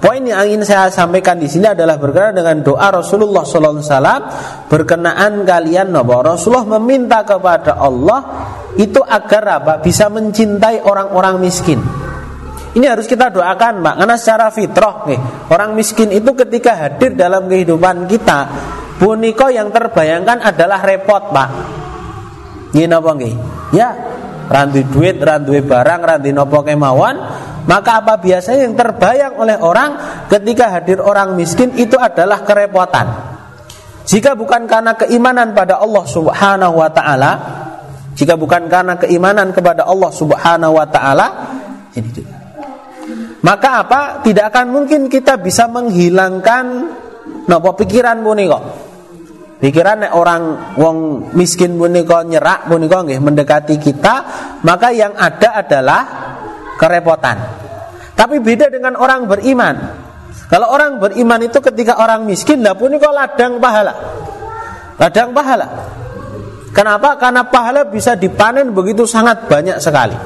poin yang ingin saya sampaikan di sini adalah berkenaan dengan doa Rasulullah SAW berkenaan kalian nopo Rasulullah meminta kepada Allah itu agar apa bisa mencintai orang-orang miskin. Ini harus kita doakan, Pak, karena secara fitrah nih, orang miskin itu ketika hadir dalam kehidupan kita, puniko yang terbayangkan adalah repot, Pak. Ini apa nggih? Ya, randu duit, randu barang, randu nopo kemauan, maka apa biasanya yang terbayang oleh orang ketika hadir orang miskin itu adalah kerepotan. Jika bukan karena keimanan pada Allah Subhanahu wa taala, jika bukan karena keimanan kepada Allah Subhanahu wa taala, ini Maka apa? Tidak akan mungkin kita bisa menghilangkan nopo pikiran kok. Pikiran orang wong miskin kok nyerak kok nggih mendekati kita, maka yang ada adalah kerepotan. Tapi beda dengan orang beriman. Kalau orang beriman itu ketika orang miskin, lah pun kok ladang pahala. Ladang pahala. Kenapa? Karena pahala bisa dipanen begitu sangat banyak sekali.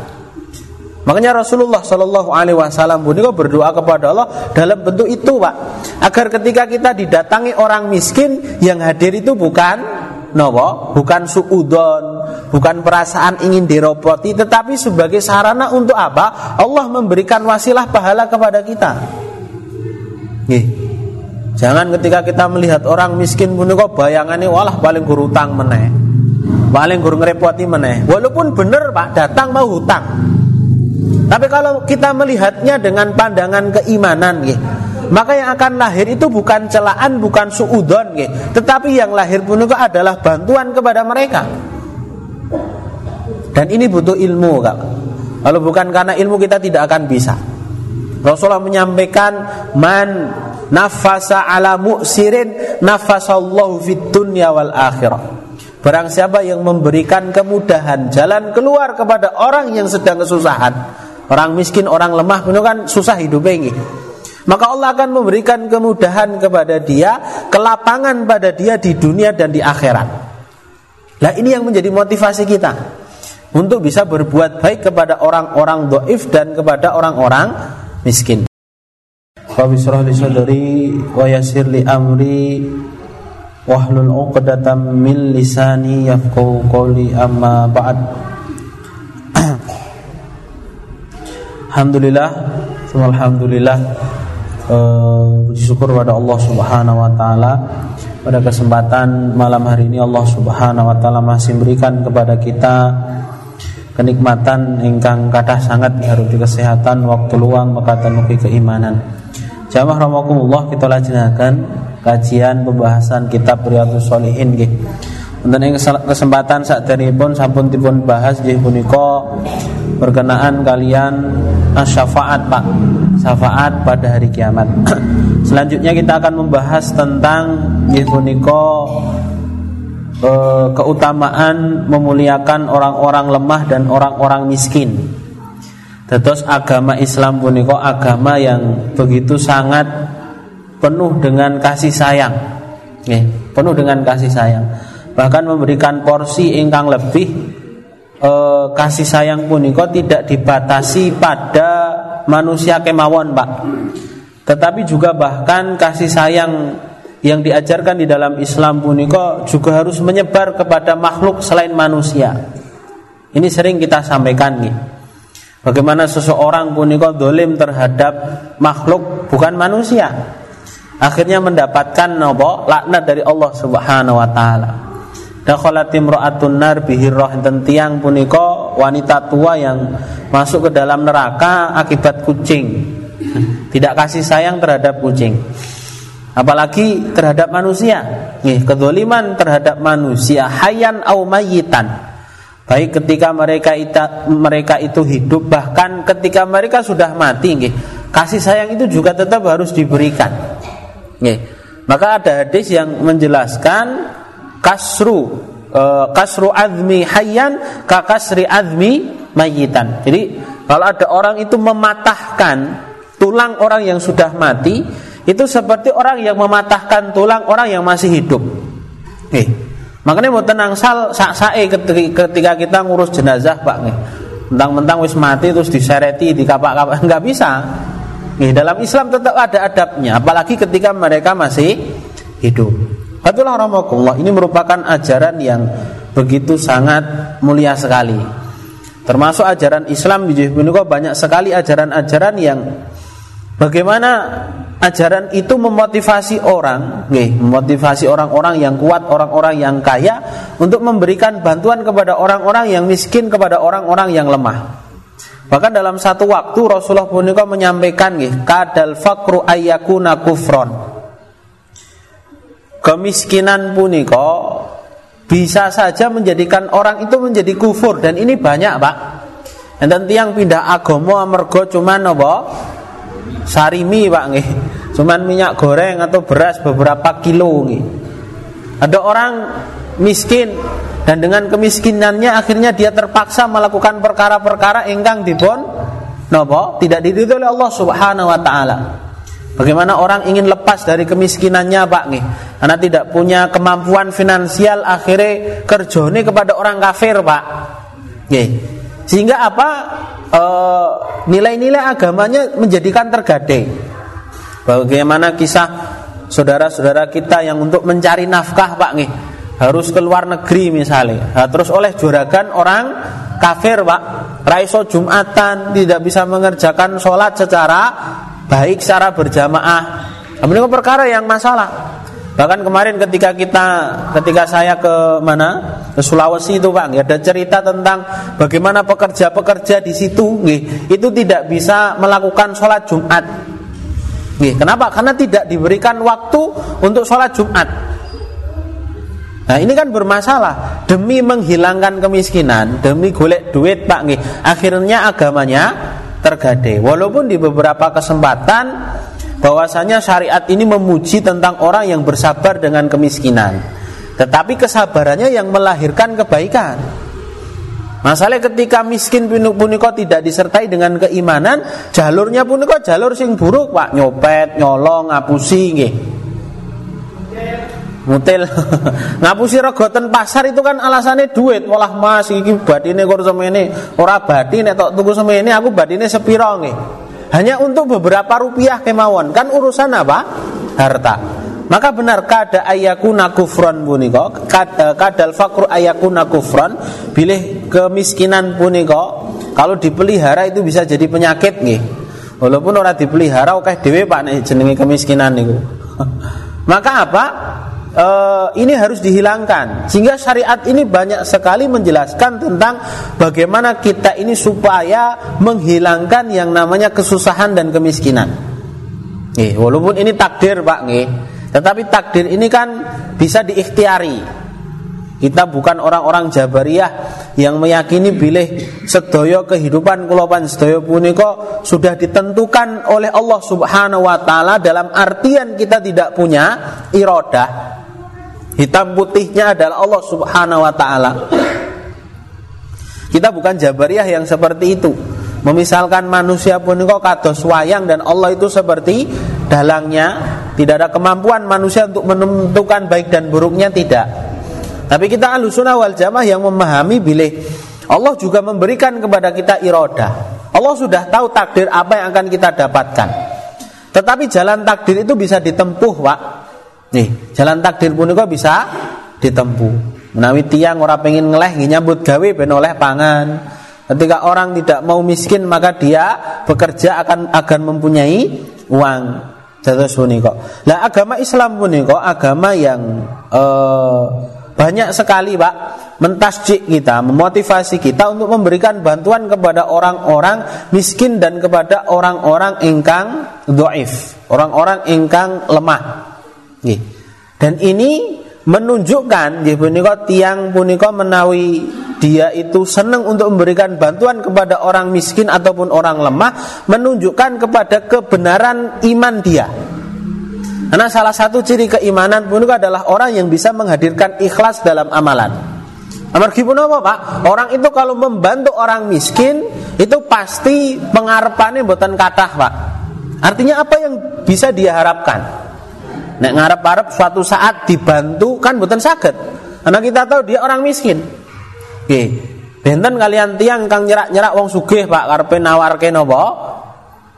Makanya Rasulullah Shallallahu Alaihi Wasallam pun berdoa kepada Allah dalam bentuk itu, pak, agar ketika kita didatangi orang miskin yang hadir itu bukan nopo bukan suudon bukan perasaan ingin diropoti tetapi sebagai sarana untuk apa? Allah memberikan wasilah pahala kepada kita. Nih. jangan ketika kita melihat orang miskin pun kok bayangannya walah paling guru utang meneh. Paling guru ngerepoti meneh. Walaupun benar pak datang mau hutang. Tapi kalau kita melihatnya dengan pandangan keimanan gitu, maka yang akan lahir itu bukan celaan, bukan suudon, gitu. tetapi yang lahir pun itu adalah bantuan kepada mereka. Dan ini butuh ilmu, kak. Kalau bukan karena ilmu kita tidak akan bisa. Rasulullah menyampaikan man nafasa ala mu'sirin nafasallahu fid dunya wal akhirah. Barang siapa yang memberikan kemudahan jalan keluar kepada orang yang sedang kesusahan, orang miskin, orang lemah, itu kan susah hidup ini. Maka Allah akan memberikan kemudahan kepada dia, kelapangan pada dia di dunia dan di akhirat. Nah ini yang menjadi motivasi kita untuk bisa berbuat baik kepada orang-orang doif dan kepada orang-orang miskin. Amri wahlul 'uqdatam min lisani yafqahu qawli amma ba'd. Alhamdulillah, alhamdulillah uh, syukur pada Allah Subhanahu wa taala pada kesempatan malam hari ini Allah Subhanahu wa taala masih berikan kepada kita kenikmatan ingkang kathah sangat di kesehatan waktu luang maka tanuki keimanan. Jamaah rahimakumullah kita lajengaken kajian pembahasan kitab Riyadhus Shalihin nggih. Wonten kesempatan saat pun sampun dipun bahas nggih punika berkenaan kalian syafaat Pak. Syafaat pada hari kiamat. Selanjutnya kita akan membahas tentang Yehuniko e, keutamaan memuliakan orang-orang lemah dan orang-orang miskin. Terus agama Islam puniko agama yang begitu sangat penuh dengan kasih sayang. Penuh dengan kasih sayang. Bahkan memberikan porsi ingkang lebih e, kasih sayang puniko tidak dibatasi pada manusia kemauan pak. Tetapi juga bahkan kasih sayang yang diajarkan di dalam Islam puniko juga harus menyebar kepada makhluk selain manusia. Ini sering kita sampaikan nih. Bagaimana seseorang puniko dolim terhadap makhluk bukan manusia. Akhirnya mendapatkan nopo laknat dari Allah Subhanahu Wa Taala Dakhalat imra'atun nar bihirrah tiang punika wanita tua yang masuk ke dalam neraka akibat kucing. Tidak kasih sayang terhadap kucing. Apalagi terhadap manusia. Nih, kedoliman terhadap manusia hayan au mayitan. Baik ketika mereka itu, mereka itu hidup bahkan ketika mereka sudah mati nih, kasih sayang itu juga tetap harus diberikan. Nih, maka ada hadis yang menjelaskan kasru uh, kasru azmi hayyan ka kasri azmi mayitan. Jadi kalau ada orang itu mematahkan tulang orang yang sudah mati, itu seperti orang yang mematahkan tulang orang yang masih hidup. Nih. Makanya mau tenang sal sak sae ketika kita ngurus jenazah, Pak nih. Mentang-mentang wis mati terus disereti, di kapak kapak nggak bisa. Nih, dalam Islam tetap ada adabnya, apalagi ketika mereka masih hidup. Itulah rahmatullah. Ini merupakan ajaran yang begitu sangat mulia sekali. Termasuk ajaran Islam di Punika banyak sekali ajaran-ajaran yang bagaimana ajaran itu memotivasi orang, nih, memotivasi orang-orang yang kuat, orang-orang yang kaya untuk memberikan bantuan kepada orang-orang yang miskin, kepada orang-orang yang lemah. Bahkan dalam satu waktu Rasulullah punika menyampaikan nih, kadal fakru ayyakuna kufron. Kemiskinan punika bisa saja menjadikan orang itu menjadi kufur dan ini banyak, Pak. Dan tiang pindah agama amarga cuman apa? Sarimi, Pak nggih. Cuman minyak goreng atau beras beberapa kilo nggih. Ada orang miskin dan dengan kemiskinannya akhirnya dia terpaksa melakukan perkara-perkara engkang dipun nopo tidak diridhoi oleh Allah Subhanahu wa taala. Bagaimana orang ingin lepas dari kemiskinannya Pak nih? Karena tidak punya kemampuan finansial Akhirnya kerjone kepada orang kafir Pak. Nih. Sehingga apa? E, Nilai-nilai agamanya menjadikan tergade. Bagaimana kisah Saudara-saudara kita yang untuk mencari nafkah Pak nih harus ke luar negeri misalnya. Nah, terus oleh juragan orang kafir pak. Raiso jumatan tidak bisa mengerjakan sholat secara baik secara berjamaah. Ini perkara yang masalah? Bahkan kemarin ketika kita ketika saya ke mana? Ke Sulawesi itu pak ada cerita tentang bagaimana pekerja-pekerja di situ nih, itu tidak bisa melakukan sholat Jumat. Nih, kenapa? Karena tidak diberikan waktu untuk sholat Jumat. Nah ini kan bermasalah. Demi menghilangkan kemiskinan, demi golek duit pak nih. Akhirnya agamanya tergade. Walaupun di beberapa kesempatan bahwasanya syariat ini memuji tentang orang yang bersabar dengan kemiskinan. Tetapi kesabarannya yang melahirkan kebaikan. Masalah ketika miskin puniko tidak disertai dengan keimanan, jalurnya puniko jalur sing buruk pak, nyopet, nyolong, ngapusi, nggih mutil. Ngapusi regoten pasar itu kan alasannya duit. Malah mas iki badine kur semene. Ora badi nek tok tuku semene aku badine sepiro nggih hanya untuk beberapa rupiah kemauan. Kan urusan apa? Harta. Maka benar kada ayakuna kufron punika eh, kadal fakru ayakuna kufron bilih kemiskinan punika kalau dipelihara itu bisa jadi penyakit nggih walaupun orang dipelihara oke dewe Pak nih jenenge kemiskinan niku. Maka apa uh, ini harus dihilangkan sehingga syariat ini banyak sekali menjelaskan tentang bagaimana kita ini supaya menghilangkan yang namanya kesusahan dan kemiskinan. Nih, walaupun ini takdir Pak nih, tetapi takdir ini kan bisa diikhtiari. Kita bukan orang-orang Jabariyah yang meyakini bilih sedoyo kehidupan kulopan sedoyo punika sudah ditentukan oleh Allah Subhanahu wa taala dalam artian kita tidak punya irodah Hitam putihnya adalah Allah Subhanahu wa taala. Kita bukan jabariyah yang seperti itu. Memisalkan manusia pun kok kados wayang dan Allah itu seperti dalangnya, tidak ada kemampuan manusia untuk menentukan baik dan buruknya tidak. Tapi kita alusuna wal jamaah yang memahami bilih Allah juga memberikan kepada kita iroda. Allah sudah tahu takdir apa yang akan kita dapatkan. Tetapi jalan takdir itu bisa ditempuh, Pak. Nih, jalan takdir punika bisa ditempuh. Menawi tiang orang pengen ngeleh nyambut gawe ben oleh pangan. Ketika orang tidak mau miskin maka dia bekerja akan akan mempunyai uang. Jatuh punika. Lah agama Islam punika agama yang eh, banyak sekali Pak mentasjik kita, memotivasi kita untuk memberikan bantuan kepada orang-orang miskin dan kepada orang-orang ingkang doif, orang-orang ingkang lemah. Dan ini menunjukkan nggih punika tiang punika menawi dia itu senang untuk memberikan bantuan kepada orang miskin ataupun orang lemah menunjukkan kepada kebenaran iman dia. Karena salah satu ciri keimanan punika adalah orang yang bisa menghadirkan ikhlas dalam amalan. Pun apa Pak? Orang itu kalau membantu orang miskin itu pasti pengarepannya buatan kathah Pak. Artinya apa yang bisa dia harapkan? Nek ngarep-arep suatu saat dibantu kan bukan sakit. Karena kita tahu dia orang miskin. Oke. Benten kalian tiang kang nyerak-nyerak wong sugih Pak karepe nawarke napa?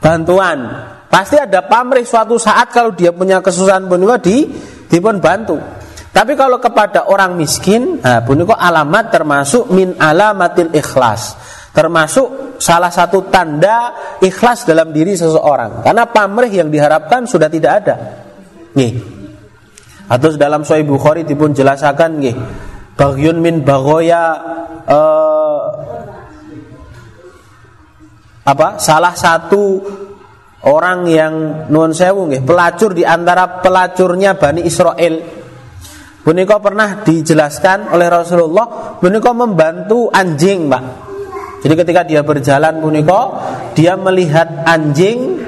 Bantuan. Pasti ada pamrih suatu saat kalau dia punya kesusahan punika di dipun bantu. Tapi kalau kepada orang miskin, nah punika alamat termasuk min alamatil ikhlas. Termasuk salah satu tanda ikhlas dalam diri seseorang. Karena pamrih yang diharapkan sudah tidak ada. Nih. Atau dalam Sahih Bukhari dipun jelasakan nih. Bagyun min bagoya uh, apa? Salah satu orang yang nuwun sewu nggih, pelacur di antara pelacurnya Bani Israel. Punika pernah dijelaskan oleh Rasulullah, punika membantu anjing, Pak. Jadi ketika dia berjalan puniko, dia melihat anjing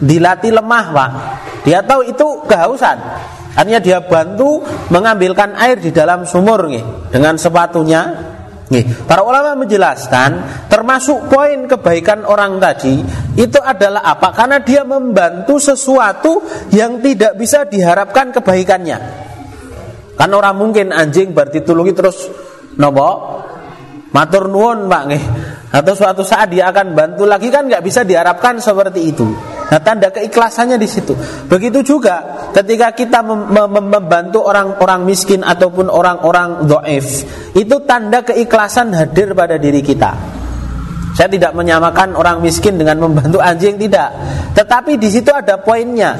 dilatih lemah, Pak. Dia tahu itu kehausan. Artinya dia bantu mengambilkan air di dalam sumur nih dengan sepatunya. Nih, para ulama menjelaskan termasuk poin kebaikan orang tadi itu adalah apa? Karena dia membantu sesuatu yang tidak bisa diharapkan kebaikannya. Kan orang mungkin anjing berarti tulungi terus nopo matur nuwun Pak nih atau suatu saat dia akan bantu lagi kan nggak bisa diharapkan seperti itu. Nah, tanda keikhlasannya di situ. Begitu juga ketika kita mem mem membantu orang-orang miskin ataupun orang-orang doif, itu tanda keikhlasan hadir pada diri kita. Saya tidak menyamakan orang miskin dengan membantu anjing tidak. Tetapi di situ ada poinnya.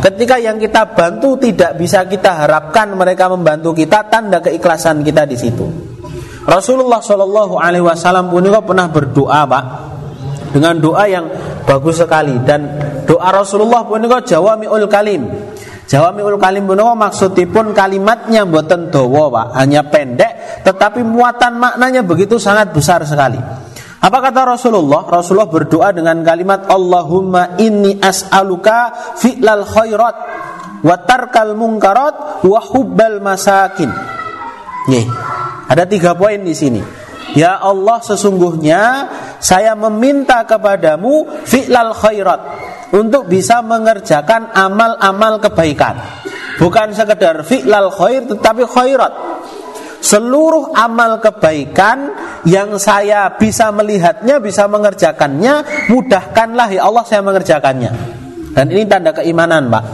Ketika yang kita bantu tidak bisa kita harapkan mereka membantu kita, tanda keikhlasan kita di situ. Rasulullah Shallallahu Alaihi Wasallam pun pernah berdoa, pak, dengan doa yang bagus sekali dan doa Rasulullah punika jawamiul kalim. Jawamiul kalim punika maksudipun kalimatnya buatan dawa, Pak, hanya pendek tetapi muatan maknanya begitu sangat besar sekali. Apa kata Rasulullah? Rasulullah berdoa dengan kalimat Allahumma inni as'aluka fi'lal khairat wa tarkal munkarat wa hubbal masakin. Nih, ada tiga poin di sini. Ya Allah sesungguhnya saya meminta kepadamu fi'lal khairat untuk bisa mengerjakan amal-amal kebaikan. Bukan sekedar fi'lal khair tetapi khairat. Seluruh amal kebaikan yang saya bisa melihatnya, bisa mengerjakannya, mudahkanlah ya Allah saya mengerjakannya. Dan ini tanda keimanan, Pak.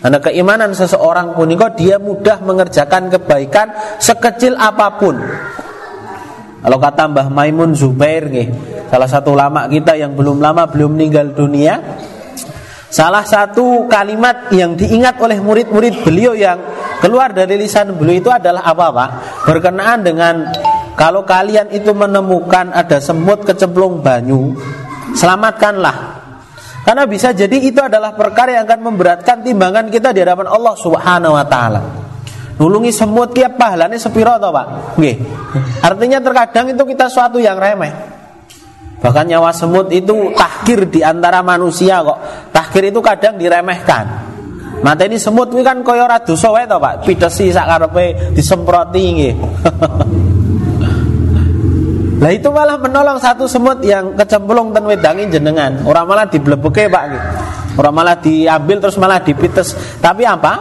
Tanda keimanan seseorang pun dia mudah mengerjakan kebaikan sekecil apa pun. Kalau kata Mbah Maimun Zubair nih, salah satu lama kita yang belum lama belum meninggal dunia, salah satu kalimat yang diingat oleh murid-murid beliau yang keluar dari lisan beliau itu adalah apa Pak? Berkenaan dengan kalau kalian itu menemukan ada semut kecemplung banyu, selamatkanlah. Karena bisa jadi itu adalah perkara yang akan memberatkan timbangan kita di hadapan Allah Subhanahu wa taala. Nulungi semut kia pahalanya sepiro atau Pak? Nggih. Artinya terkadang itu kita suatu yang remeh. Bahkan nyawa semut itu tahkir di antara manusia kok. Tahkir itu kadang diremehkan. Mata ini semut ini kan koyo ora to, Pak. Pidesi sak karepe disemproti nggih. Lah itu malah menolong satu semut yang kecemplung ten wedangi jenengan. Orang malah diblebeke Pak. Orang malah diambil terus malah dipites. Tapi apa?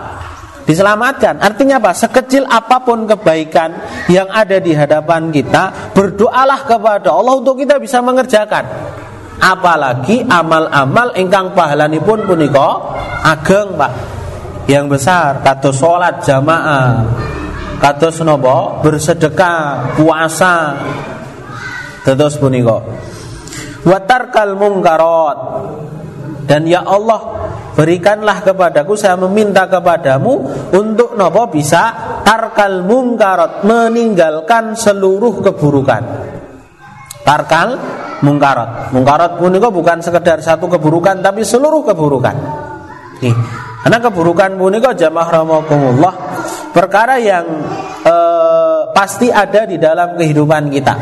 Diselamatkan. Artinya apa? Sekecil apa pun kebaikan yang ada di hadapan kita, berdoalah kepada Allah untuk kita bisa mengerjakan. Apalagi amal-amal ingkang pahalani pun puniko ageng, Pak. Yang besar kata sholat jamaah, kata senobo bersedekah, puasa, terus puniko. Watarkal mungkarot dan ya Allah Berikanlah kepadaku Saya meminta kepadamu Untuk nopo bisa Tarkal mungkarot Meninggalkan seluruh keburukan. Tarkal mungkarot Mungkarot pun itu bukan sekedar satu keburukan Tapi seluruh keburukan. Nih. Karena keburukan pun itu Jamaah rahmatullah Perkara yang eh, Pasti ada di dalam kehidupan kita.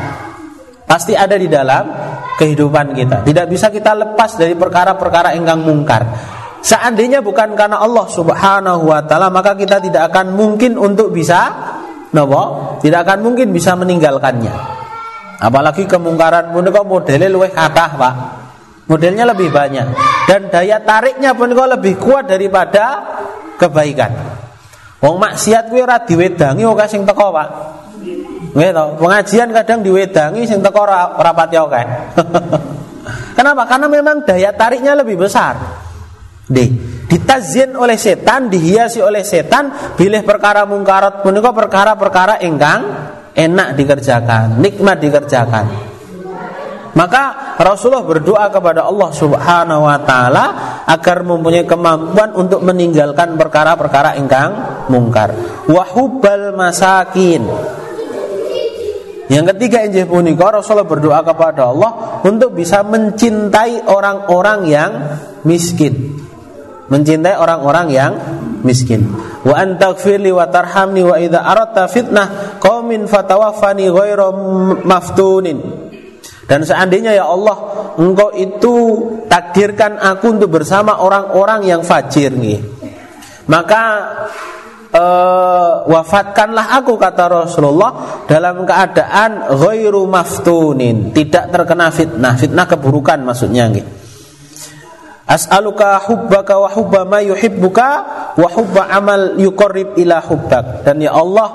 Pasti ada di dalam kehidupan kita. Tidak bisa kita lepas dari perkara-perkara enggang mungkar Seandainya bukan karena Allah Subhanahu wa taala, maka kita tidak akan mungkin untuk bisa nopo, tidak akan mungkin bisa meninggalkannya. Apalagi kemungkaran pun kok modelnya luwih kathah, Pak. Modelnya lebih banyak dan daya tariknya pun kok lebih kuat daripada kebaikan. Wong maksiat kuwi ora diwedangi oke sing teko, Pak. Nggih to, pengajian kadang diwedangi sing teko ora rapati oke. Kenapa? Karena memang daya tariknya lebih besar. D. Ditazin oleh setan, dihiasi oleh setan, pilih perkara mungkarat menika perkara-perkara ingkang enak dikerjakan, nikmat dikerjakan. Maka Rasulullah berdoa kepada Allah Subhanahu wa taala agar mempunyai kemampuan untuk meninggalkan perkara-perkara ingkang mungkar. Wahubal masakin. Yang ketiga injih punika Rasulullah berdoa kepada Allah untuk bisa mencintai orang-orang yang miskin. Mencintai orang-orang yang miskin. Wa antaghfirli wa tarhamni wa idza aradta fitnah qaumin fatawaffani ghairu maftunin. Dan seandainya ya Allah Engkau itu takdirkan aku untuk bersama orang-orang yang fajir nih Maka uh, wafatkanlah aku kata Rasulullah dalam keadaan ghairu maftunin, tidak terkena fitnah. Fitnah keburukan maksudnya nih As'aluka hubbaka wa hubba ma yuhibbuka wa hubba amal yuqarrib ila hubbak. Dan ya Allah,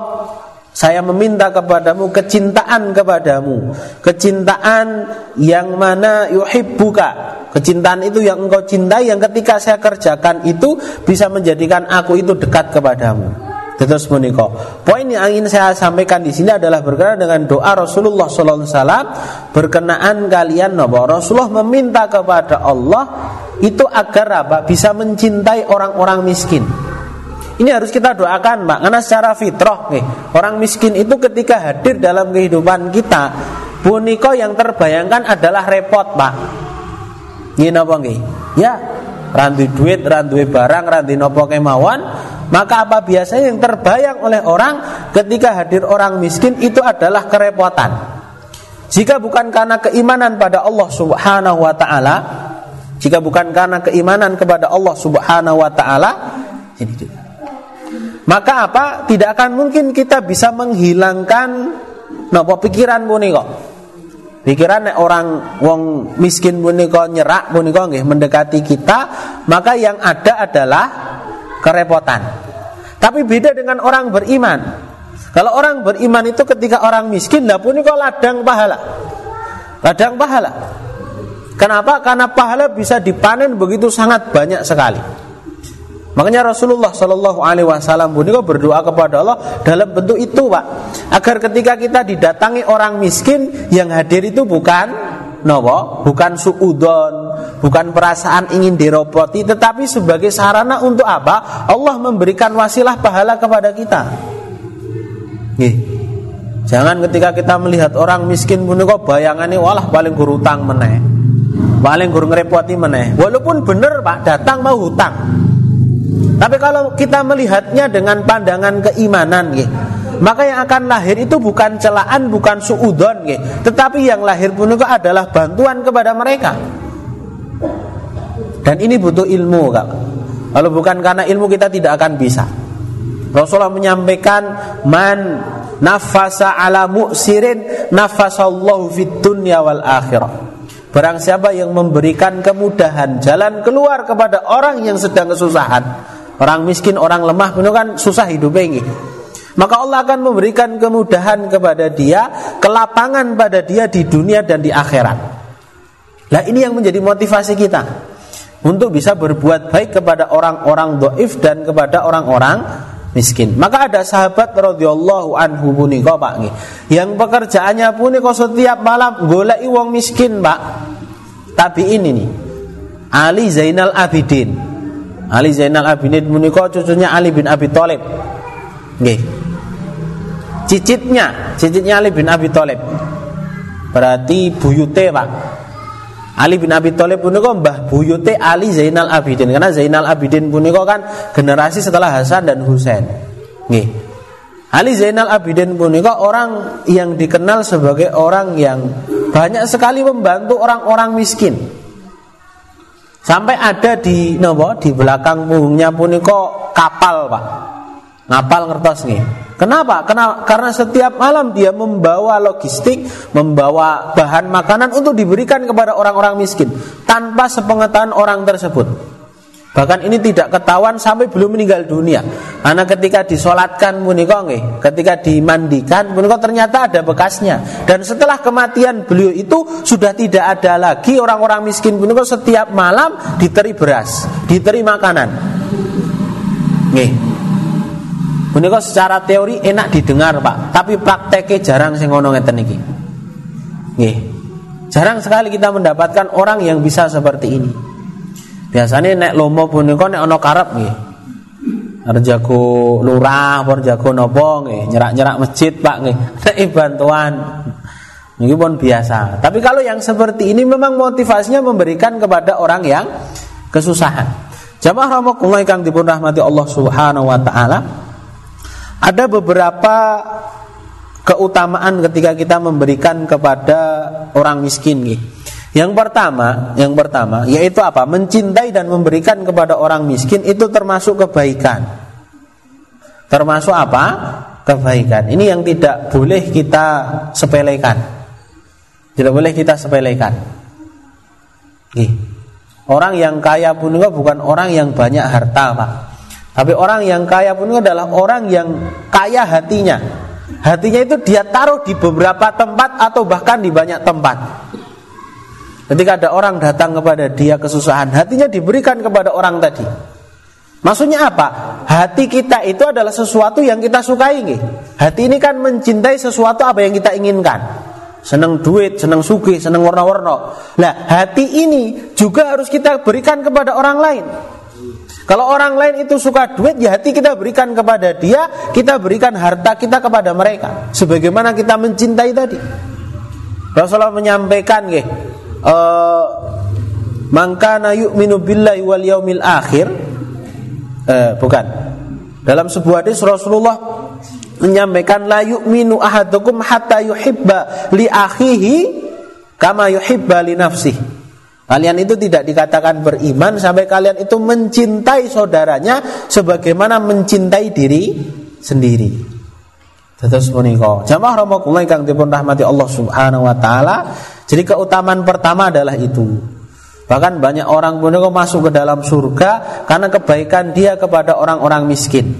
saya meminta kepadamu kecintaan kepadamu. Kecintaan yang mana yuhibbuka. Kecintaan itu yang engkau cintai Yang ketika saya kerjakan itu Bisa menjadikan aku itu dekat kepadamu Terus meniko. Poin yang ingin saya sampaikan di sini adalah berkenaan dengan doa Rasulullah SAW berkenaan kalian nopo. Rasulullah meminta kepada Allah itu agar apa? Bisa mencintai orang-orang miskin. Ini harus kita doakan, Pak. Karena secara fitrah nih, orang miskin itu ketika hadir dalam kehidupan kita, puniko yang terbayangkan adalah repot, Pak. Ini apa? Ya, randu duit, randu barang, randu nopo kemauan, maka apa biasanya yang terbayang oleh orang ketika hadir orang miskin itu adalah kerepotan. Jika bukan karena keimanan pada Allah Subhanahu wa taala, jika bukan karena keimanan kepada Allah Subhanahu wa taala, maka apa? Tidak akan mungkin kita bisa menghilangkan nopo pikiran punika. Pikiran orang wong miskin punika nyerak punika nggih mendekati kita, maka yang ada adalah kerepotan. Tapi beda dengan orang beriman. Kalau orang beriman itu ketika orang miskin lah punika ladang pahala. Ladang pahala. Kenapa? Karena pahala bisa dipanen begitu sangat banyak sekali. Makanya Rasulullah Shallallahu Alaihi Wasallam pun berdoa kepada Allah dalam bentuk itu, pak, agar ketika kita didatangi orang miskin yang hadir itu bukan nopo, bukan suudon, bukan perasaan ingin diropoti, tetapi sebagai sarana untuk apa? Allah memberikan wasilah pahala kepada kita. Nih, jangan ketika kita melihat orang miskin pun kok bayangannya walah paling guru utang meneh, paling guru ngerepoti meneh. Walaupun benar pak datang mau hutang, tapi kalau kita melihatnya dengan pandangan keimanan gitu, maka yang akan lahir itu bukan celaan, bukan suudon gitu, tetapi yang lahir pun itu adalah bantuan kepada mereka. Dan ini butuh ilmu kak. Kalau bukan karena ilmu kita tidak akan bisa. Rasulullah menyampaikan man nafasa ala mu'sirin nafasallahu fid dunya wal akhirah. Barang siapa yang memberikan kemudahan jalan keluar kepada orang yang sedang kesusahan, Orang miskin, orang lemah itu kan susah hidup ini. Maka Allah akan memberikan kemudahan kepada dia, kelapangan pada dia di dunia dan di akhirat. Nah ini yang menjadi motivasi kita untuk bisa berbuat baik kepada orang-orang doif dan kepada orang-orang miskin. Maka ada sahabat radhiyallahu anhu punika Pak yang pekerjaannya punika setiap malam golek wong miskin Pak. Tapi ini nih Ali Zainal Abidin Ali Zainal Abidin menikah cucunya Ali bin Abi Thalib. Nggih. Cicitnya, cicitnya Ali bin Abi Thalib. Berarti buyute, Pak. Ali bin Abi Thalib punika mbah buyute Ali Zainal Abidin karena Zainal Abidin punika kan generasi setelah Hasan dan Husain. Nggih. Ali Zainal Abidin punika orang yang dikenal sebagai orang yang banyak sekali membantu orang-orang miskin. Sampai ada di nopo di belakang punggungnya puniko kapal, Pak. Ngapal ngertos nih. Kenapa? Karena, karena setiap malam dia membawa logistik, membawa bahan makanan untuk diberikan kepada orang-orang miskin tanpa sepengetahuan orang tersebut. Bahkan ini tidak ketahuan sampai belum meninggal dunia. Karena ketika disolatkan nggih, ketika dimandikan punika ternyata ada bekasnya. Dan setelah kematian beliau itu sudah tidak ada lagi orang-orang miskin punika setiap malam diteri beras, diteri makanan. Nggih. Punika secara teori enak didengar, Pak, tapi prakteknya jarang sing ngono ngeten. Nggih. Jarang sekali kita mendapatkan orang yang bisa seperti ini. Biasanya nek lomo punika nek ana karep nggih. Arep jago lurah, arep jago napa nggih, nyerak-nyerak masjid Pak nggih. Nek bantuan ini pun biasa. Tapi kalau yang seperti ini memang motivasinya memberikan kepada orang yang kesusahan. Jamaah rahimakumullah kang dipun rahmati Allah Subhanahu wa taala. Ada beberapa keutamaan ketika kita memberikan kepada orang miskin nih. Yang pertama, yang pertama yaitu apa? Mencintai dan memberikan kepada orang miskin itu termasuk kebaikan. Termasuk apa? Kebaikan. Ini yang tidak boleh kita sepelekan. Tidak boleh kita sepelekan. Nih. Orang yang kaya pun juga bukan orang yang banyak harta, Pak. Tapi orang yang kaya pun adalah orang yang kaya hatinya. Hatinya itu dia taruh di beberapa tempat atau bahkan di banyak tempat. Ketika ada orang datang kepada dia kesusahan, hatinya diberikan kepada orang tadi. Maksudnya apa? Hati kita itu adalah sesuatu yang kita sukai nih. Hati ini kan mencintai sesuatu apa yang kita inginkan. Senang duit, senang sugi, senang warna-warna. Nah, hati ini juga harus kita berikan kepada orang lain. Kalau orang lain itu suka duit, ya hati kita berikan kepada dia, kita berikan harta kita kepada mereka. Sebagaimana kita mencintai tadi. Rasulullah menyampaikan, uh, mangkana yu'minu billahi wal yaumil akhir uh, bukan dalam sebuah hadis Rasulullah menyampaikan la yu'minu ahadukum hatta yuhibba li akhihi kama yuhibba li nafsihi Kalian itu tidak dikatakan beriman sampai kalian itu mencintai saudaranya sebagaimana mencintai diri sendiri. Terus menika. Jamaah kang dipun rahmati Allah Subhanahu wa taala, jadi keutamaan pertama adalah itu. Bahkan banyak orang pun masuk ke dalam surga karena kebaikan dia kepada orang-orang miskin.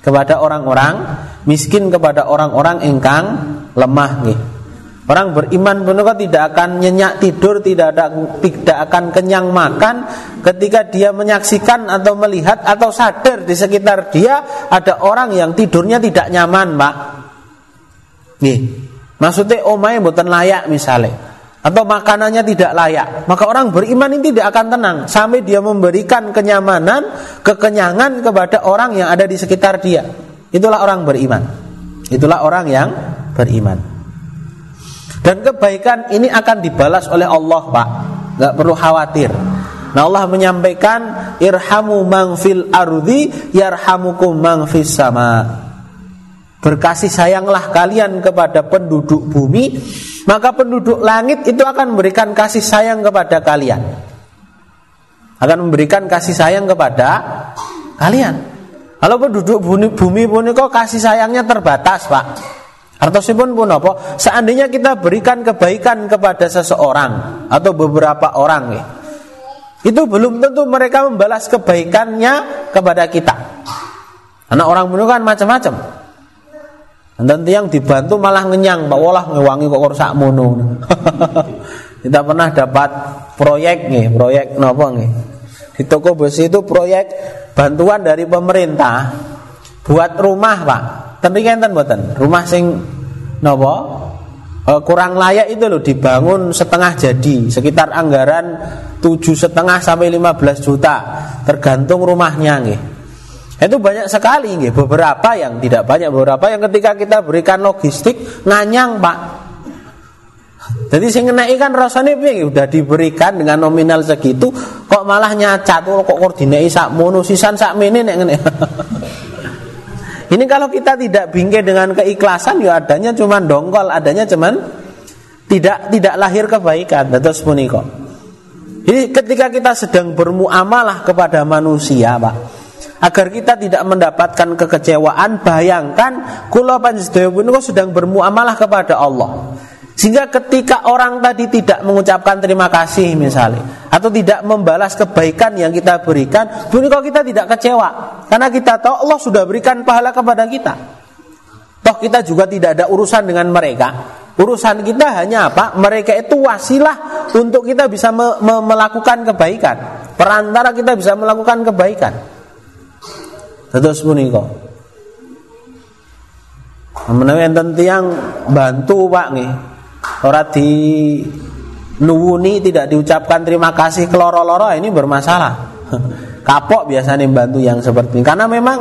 Kepada orang-orang miskin kepada orang-orang engkang lemah nih. Orang beriman pun tidak akan nyenyak tidur, tidak ada, tidak akan kenyang makan ketika dia menyaksikan atau melihat atau sadar di sekitar dia ada orang yang tidurnya tidak nyaman, Pak. Nih, Maksudnya omai buatan layak misalnya atau makanannya tidak layak, maka orang beriman ini tidak akan tenang sampai dia memberikan kenyamanan, kekenyangan kepada orang yang ada di sekitar dia. Itulah orang beriman. Itulah orang yang beriman. Dan kebaikan ini akan dibalas oleh Allah, Pak. Gak perlu khawatir. Nah Allah menyampaikan irhamu mangfil ardi yarhamukum mangfis sama. Berkasih sayanglah kalian kepada penduduk bumi, maka penduduk langit itu akan memberikan kasih sayang kepada kalian. Akan memberikan kasih sayang kepada kalian. Kalau penduduk bumi, bumi pun kok kasih sayangnya terbatas, Pak. Artosipun pun apa? Seandainya kita berikan kebaikan kepada seseorang atau beberapa orang ya, itu belum tentu mereka membalas kebaikannya kepada kita. Karena orang pun kan macam-macam. Dan yang dibantu malah ngenyang, Pak Walah ngewangi kok rusak mono. Kita pernah dapat proyek nih, proyek nopo nih. Di toko besi itu proyek bantuan dari pemerintah buat rumah, Pak. Tapi enten mboten? Rumah sing nopo? E, kurang layak itu loh dibangun setengah jadi sekitar anggaran tujuh setengah sampai 15 juta tergantung rumahnya nih itu banyak sekali nggih, beberapa yang tidak banyak, beberapa yang ketika kita berikan logistik nganyang, Pak. Jadi sing ngeneki kan rasane piye udah diberikan dengan nominal segitu kok malah nyacat kok koordinasi sak mono sisan sak mene nek. Ini kalau kita tidak bingkai dengan keikhlasan ya adanya cuma dongkol, adanya cuman tidak tidak lahir kebaikan. Terus punika. Jadi ketika kita sedang bermuamalah kepada manusia, Pak, agar kita tidak mendapatkan kekecewaan bayangkan kula panjenengan sedang bermuamalah kepada Allah Sehingga ketika orang tadi tidak mengucapkan terima kasih misalnya Atau tidak membalas kebaikan yang kita berikan Bunikah kita tidak kecewa. Karena kita tahu Allah sudah berikan pahala kepada kita. Toh kita juga tidak ada urusan dengan mereka. Urusan kita hanya apa? Mereka itu wasilah untuk kita bisa me me melakukan kebaikan. Perantara kita bisa melakukan kebaikan. Terus punika Menawi enten tiang bantu Pak nih Orang di nuwuni tidak diucapkan terima kasih keloro-loro ini bermasalah. Kapok biasanya bantu yang seperti ini karena memang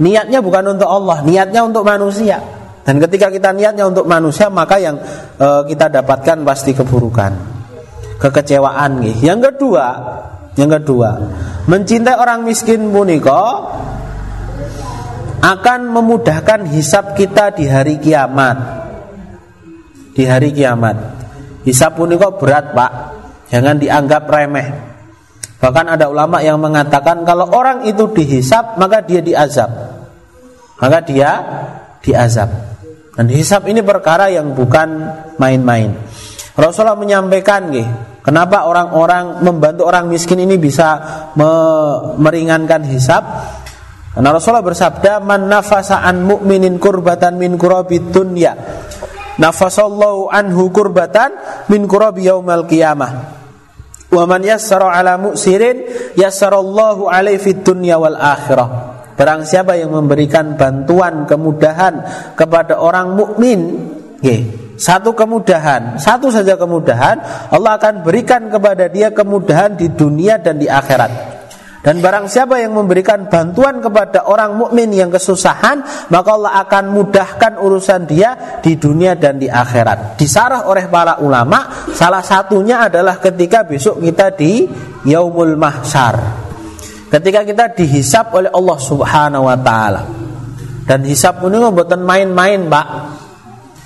niatnya bukan untuk Allah, niatnya untuk manusia. Dan ketika kita niatnya untuk manusia, maka yang e, kita dapatkan pasti keburukan, kekecewaan. Nih. Yang kedua, yang kedua, mencintai orang miskin puniko akan memudahkan hisap kita di hari kiamat di hari kiamat. Hisab kok berat pak, jangan dianggap remeh. Bahkan ada ulama yang mengatakan kalau orang itu dihisap maka dia diazab, maka dia diazab. Dan hisap ini perkara yang bukan main-main. Rasulullah menyampaikan nih, kenapa orang-orang membantu orang miskin ini bisa me meringankan hisap? Karena Rasulullah bersabda, "Man nafasa an mu'minin kurbatan min kurabid dunya." Nafasallahu anhu kurbatan min kurabi yaumal qiyamah wa man yassara ala mu'sirin yassarallahu alaihi fid dunya wal akhirah Barang siapa yang memberikan bantuan kemudahan kepada orang mukmin, satu kemudahan, satu saja kemudahan, Allah akan berikan kepada dia kemudahan di dunia dan di akhirat. Dan barang siapa yang memberikan bantuan kepada orang mukmin yang kesusahan, maka Allah akan mudahkan urusan dia di dunia dan di akhirat. Disarah oleh para ulama, salah satunya adalah ketika besok kita di Yaumul Mahsyar. Ketika kita dihisap oleh Allah Subhanahu wa taala. Dan hisap ini membuat main-main, Pak.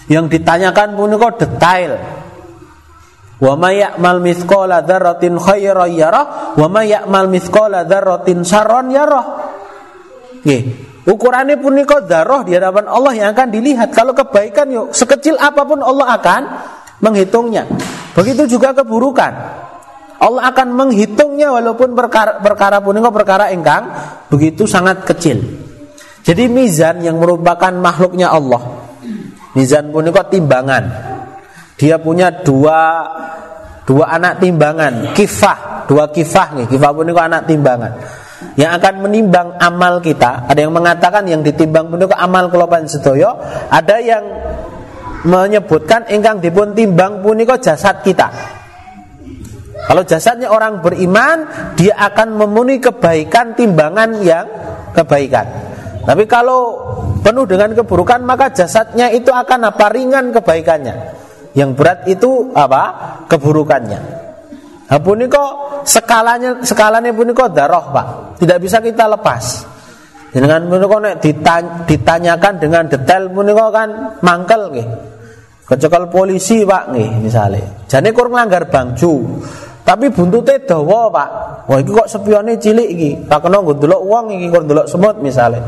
Yang ditanyakan pun kok detail. Wa may ya'mal mithqala dzarratin khairan yarah wa may ya'mal mithqala dzarratin syarran yarah. Nggih. Punika darah di hadapan Allah yang akan dilihat. Kalau kebaikan yuk sekecil apa pun Allah akan menghitungnya. Begitu juga keburukan. Allah akan menghitungnya walaupun perkara perkara punika perkara engkang begitu sangat kecil. Jadi mizan yang merupakan makhluknya Allah. Mizan punika timbangan. Dia punya dua dua anak timbangan, kifah, dua kifah nih. Kifah pun itu anak timbangan yang akan menimbang amal kita. Ada yang mengatakan yang ditimbang pun itu amal kelopan sedoyo. Ada yang menyebutkan ingkang dipun timbang puniko jasad kita. Kalau jasadnya orang beriman, dia akan memenuhi kebaikan timbangan yang kebaikan. Tapi kalau penuh dengan keburukan, maka jasadnya itu akan apa ringan kebaikannya. Yang berat itu apa? Keburukannya. Nah, kok skalanya skalanya kok darah, Pak. Tidak bisa kita lepas. Dengan puniko nek ditanyakan dengan detail kok kan mangkel nggih. Kecekel polisi, Pak nggih, misalnya. Jane kur nglanggar bangju. Tapi buntute dawa, Pak. Wah, iki kok sepione cilik iki. Tak kena nggo ndelok wong iki ndelok semut misalnya.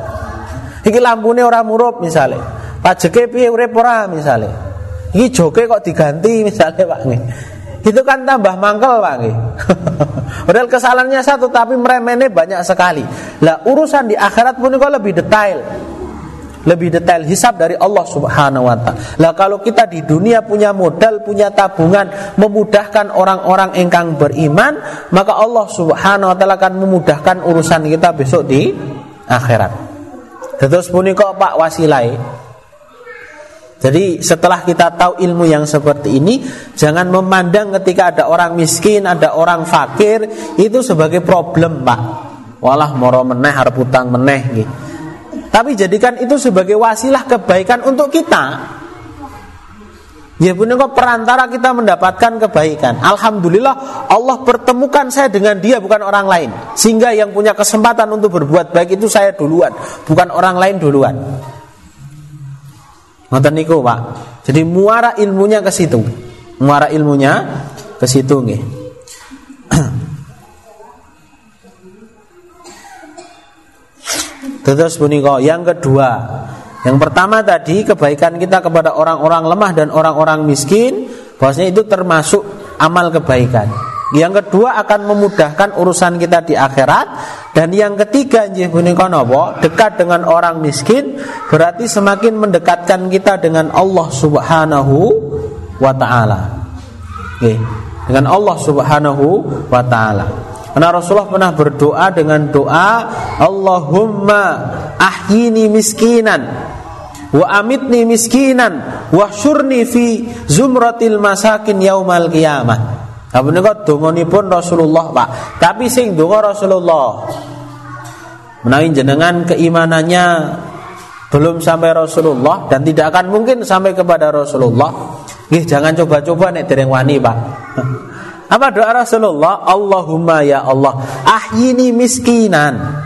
Iki lampune ora murup misalnya. Pajeke piye urip ora misalnya. Ini joke kok diganti misalnya Pak nih. Itu kan tambah mangkel Pak nih. Padahal kesalahannya satu tapi meremehnya banyak sekali. Lah urusan di akhirat pun kok lebih detail. Lebih detail hisab dari Allah Subhanahu wa taala. Lah kalau kita di dunia punya modal, punya tabungan, memudahkan orang-orang engkang beriman, maka Allah Subhanahu wa taala akan memudahkan urusan kita besok di akhirat. Terus punika Pak Wasilai jadi setelah kita tahu ilmu yang seperti ini Jangan memandang ketika ada orang miskin, ada orang fakir Itu sebagai problem pak. Walah moro meneh, harap utang meneh gitu. Tapi jadikan itu sebagai wasilah kebaikan untuk kita. Ya punya kok perantara kita mendapatkan kebaikan. Alhamdulillah Allah pertemukan saya dengan dia bukan orang lain. Sehingga yang punya kesempatan untuk berbuat baik itu saya duluan Bukan orang lain duluan Ngoten niku, Pak. Jadi muara ilmunya ke situ. Muara ilmunya ke situ nggih. Terus punika yang kedua, Yang pertama tadi kebaikan kita kepada orang-orang lemah dan orang-orang miskin, bahwasanya itu termasuk amal kebaikan. Yang kedua akan memudahkan urusan kita di akhirat dan yang ketiga nggih punika? Dekat dengan orang miskin berarti semakin mendekatkan kita dengan Allah Subhanahu wa taala. Nggih, dengan Allah Subhanahu wa taala. Karena Rasulullah pernah berdoa dengan doa Allahumma ahyini miskinan wa amitni miskinan wa syurni fi zumratil masakin yaumal qiyamah Nah menika pun Rasulullah, Pak. Tapi sing donga Rasulullah. Menawi jenengan keimanannya belum sampai Rasulullah dan tidak akan mungkin sampai kepada Rasulullah, nggih jangan coba-coba nek dereng wani, Pak. Apa doa Rasulullah? Allahumma ya Allah, ahyini miskinan.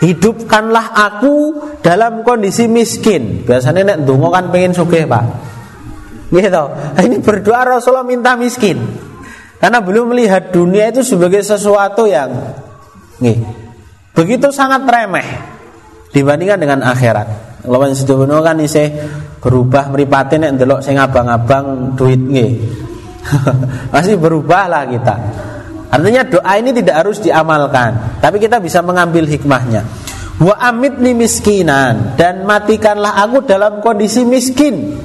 Hidupkanlah aku dalam kondisi miskin. Biasanya nek donga kan pengen sugih, Pak. Gitu. Ini berdoa Rasulullah minta miskin. Karena belum melihat dunia itu sebagai sesuatu yang nih, begitu sangat remeh dibandingkan dengan akhirat. Yang sedono kan isi berubah meripatin yang delok sing abang-abang duit nih. Masih berubah lah kita. Artinya doa ini tidak harus diamalkan, tapi kita bisa mengambil hikmahnya. Wa amitni miskinan dan matikanlah aku dalam kondisi miskin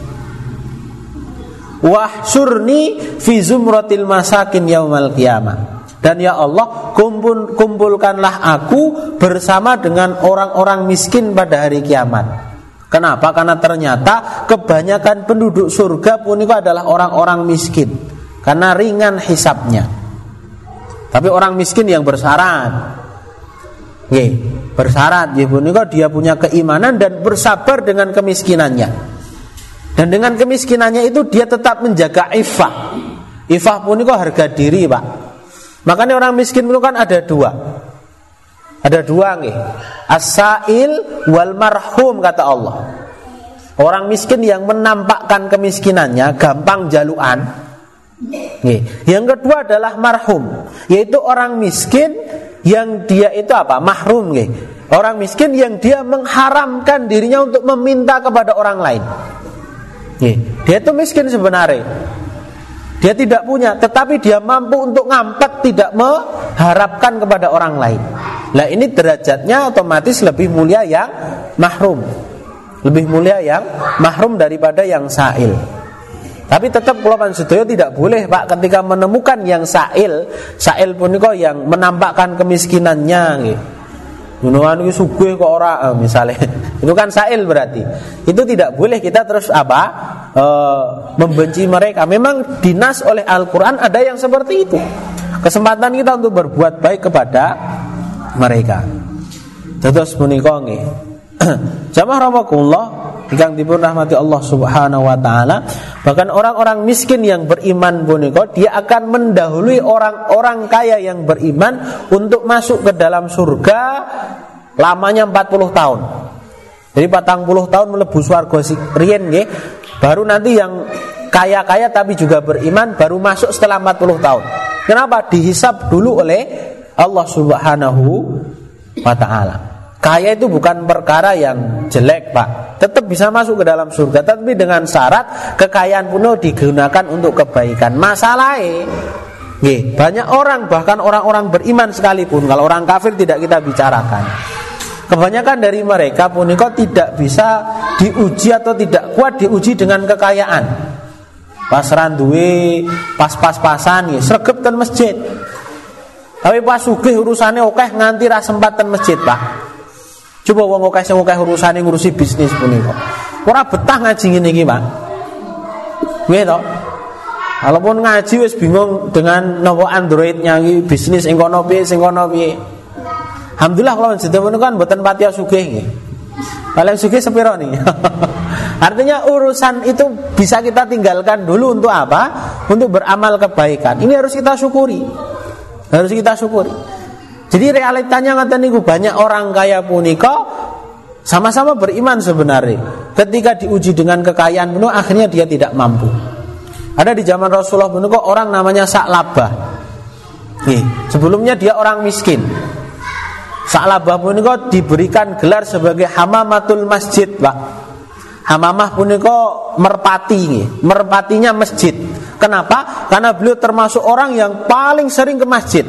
wahsurni fi zumratil masakin yaumal qiyamah. Dan ya Allah kumpul, kumpulkanlah aku bersama dengan orang-orang miskin pada hari kiamat. Kenapa? Karena ternyata kebanyakan penduduk surga pun itu adalah orang-orang miskin. Karena ringan hisapnya. Tapi orang miskin yang bersyarat Oke, bersyarat ya dia punya keimanan dan bersabar dengan kemiskinannya dan dengan kemiskinannya itu dia tetap menjaga ifah. Ifah pun itu harga diri, Pak. Makanya orang miskin itu kan ada dua. Ada dua nih. Asail wal marhum kata Allah. Orang miskin yang menampakkan kemiskinannya gampang jaluan. Nih. Yang kedua adalah marhum, yaitu orang miskin yang dia itu apa? Mahrum nih. Orang miskin yang dia mengharamkan dirinya untuk meminta kepada orang lain. Dia itu miskin sebenarnya. Dia tidak punya, tetapi dia mampu untuk ngampet tidak mengharapkan kepada orang lain. Nah ini derajatnya otomatis lebih mulia yang mahrum. Lebih mulia yang mahrum daripada yang sa'il. Tapi tetap kalau sedaya tidak boleh Pak ketika menemukan yang sa'il, sa'il pun kok yang menampakkan kemiskinannya gitu. Gunungan itu suguh kok ora? Eh, misalnya itu kan sail berarti. Itu tidak boleh kita terus apa e, membenci mereka. Memang dinas oleh Al-Quran ada yang seperti itu. Kesempatan kita untuk berbuat baik kepada mereka. Terus menikongi jamaah rahmatullah yang dipun rahmati Allah Subhanahu wa taala bahkan orang-orang miskin yang beriman puniko dia akan mendahului orang-orang kaya yang beriman untuk masuk ke dalam surga lamanya 40 tahun. Jadi patang puluh tahun melebu swarga rien nggih baru nanti yang kaya-kaya tapi juga beriman baru masuk setelah 40 tahun. Kenapa? Dihisap dulu oleh Allah Subhanahu wa taala Kaya itu bukan perkara yang jelek pak. Tetap bisa masuk ke dalam surga. Tapi dengan syarat kekayaan penuh digunakan untuk kebaikan. Masalahnya Nih, banyak orang bahkan orang-orang beriman sekalipun kalau orang kafir tidak kita bicarakan. Kebanyakan dari mereka pun kok tidak bisa diuji atau tidak kuat diuji dengan kekayaan. Pas randuwe pas-pas-pasan ten masjid. Tapi pas sugih urusannya oke nganti ra sempat masjid pak Coba wong akeh sing akeh urusane ngurusi bisnis punika. Ora betah ngaji ngene iki, Pak. Nggih to? Walaupun ngaji wis bingung dengan nopo Androidnya iki bisnis sing kono piye sing kono piye. Alhamdulillah kalau sedaya kan mboten pati sugih nggih. Paling sugih sepiro nih? Artinya urusan itu bisa kita tinggalkan dulu untuk apa? Untuk beramal kebaikan. Ini harus kita syukuri. Harus kita syukuri. Jadi realitanya ngata niku banyak orang kaya punika sama-sama beriman sebenarnya. Ketika diuji dengan kekayaan penuh akhirnya dia tidak mampu. Ada di zaman Rasulullah kok orang namanya Sa'labah. Nih, sebelumnya dia orang miskin. Sa'labah punika diberikan gelar sebagai hamamatul masjid, Pak. Hamamah punika merpati, merpatinya masjid. Kenapa? Karena beliau termasuk orang yang paling sering ke masjid.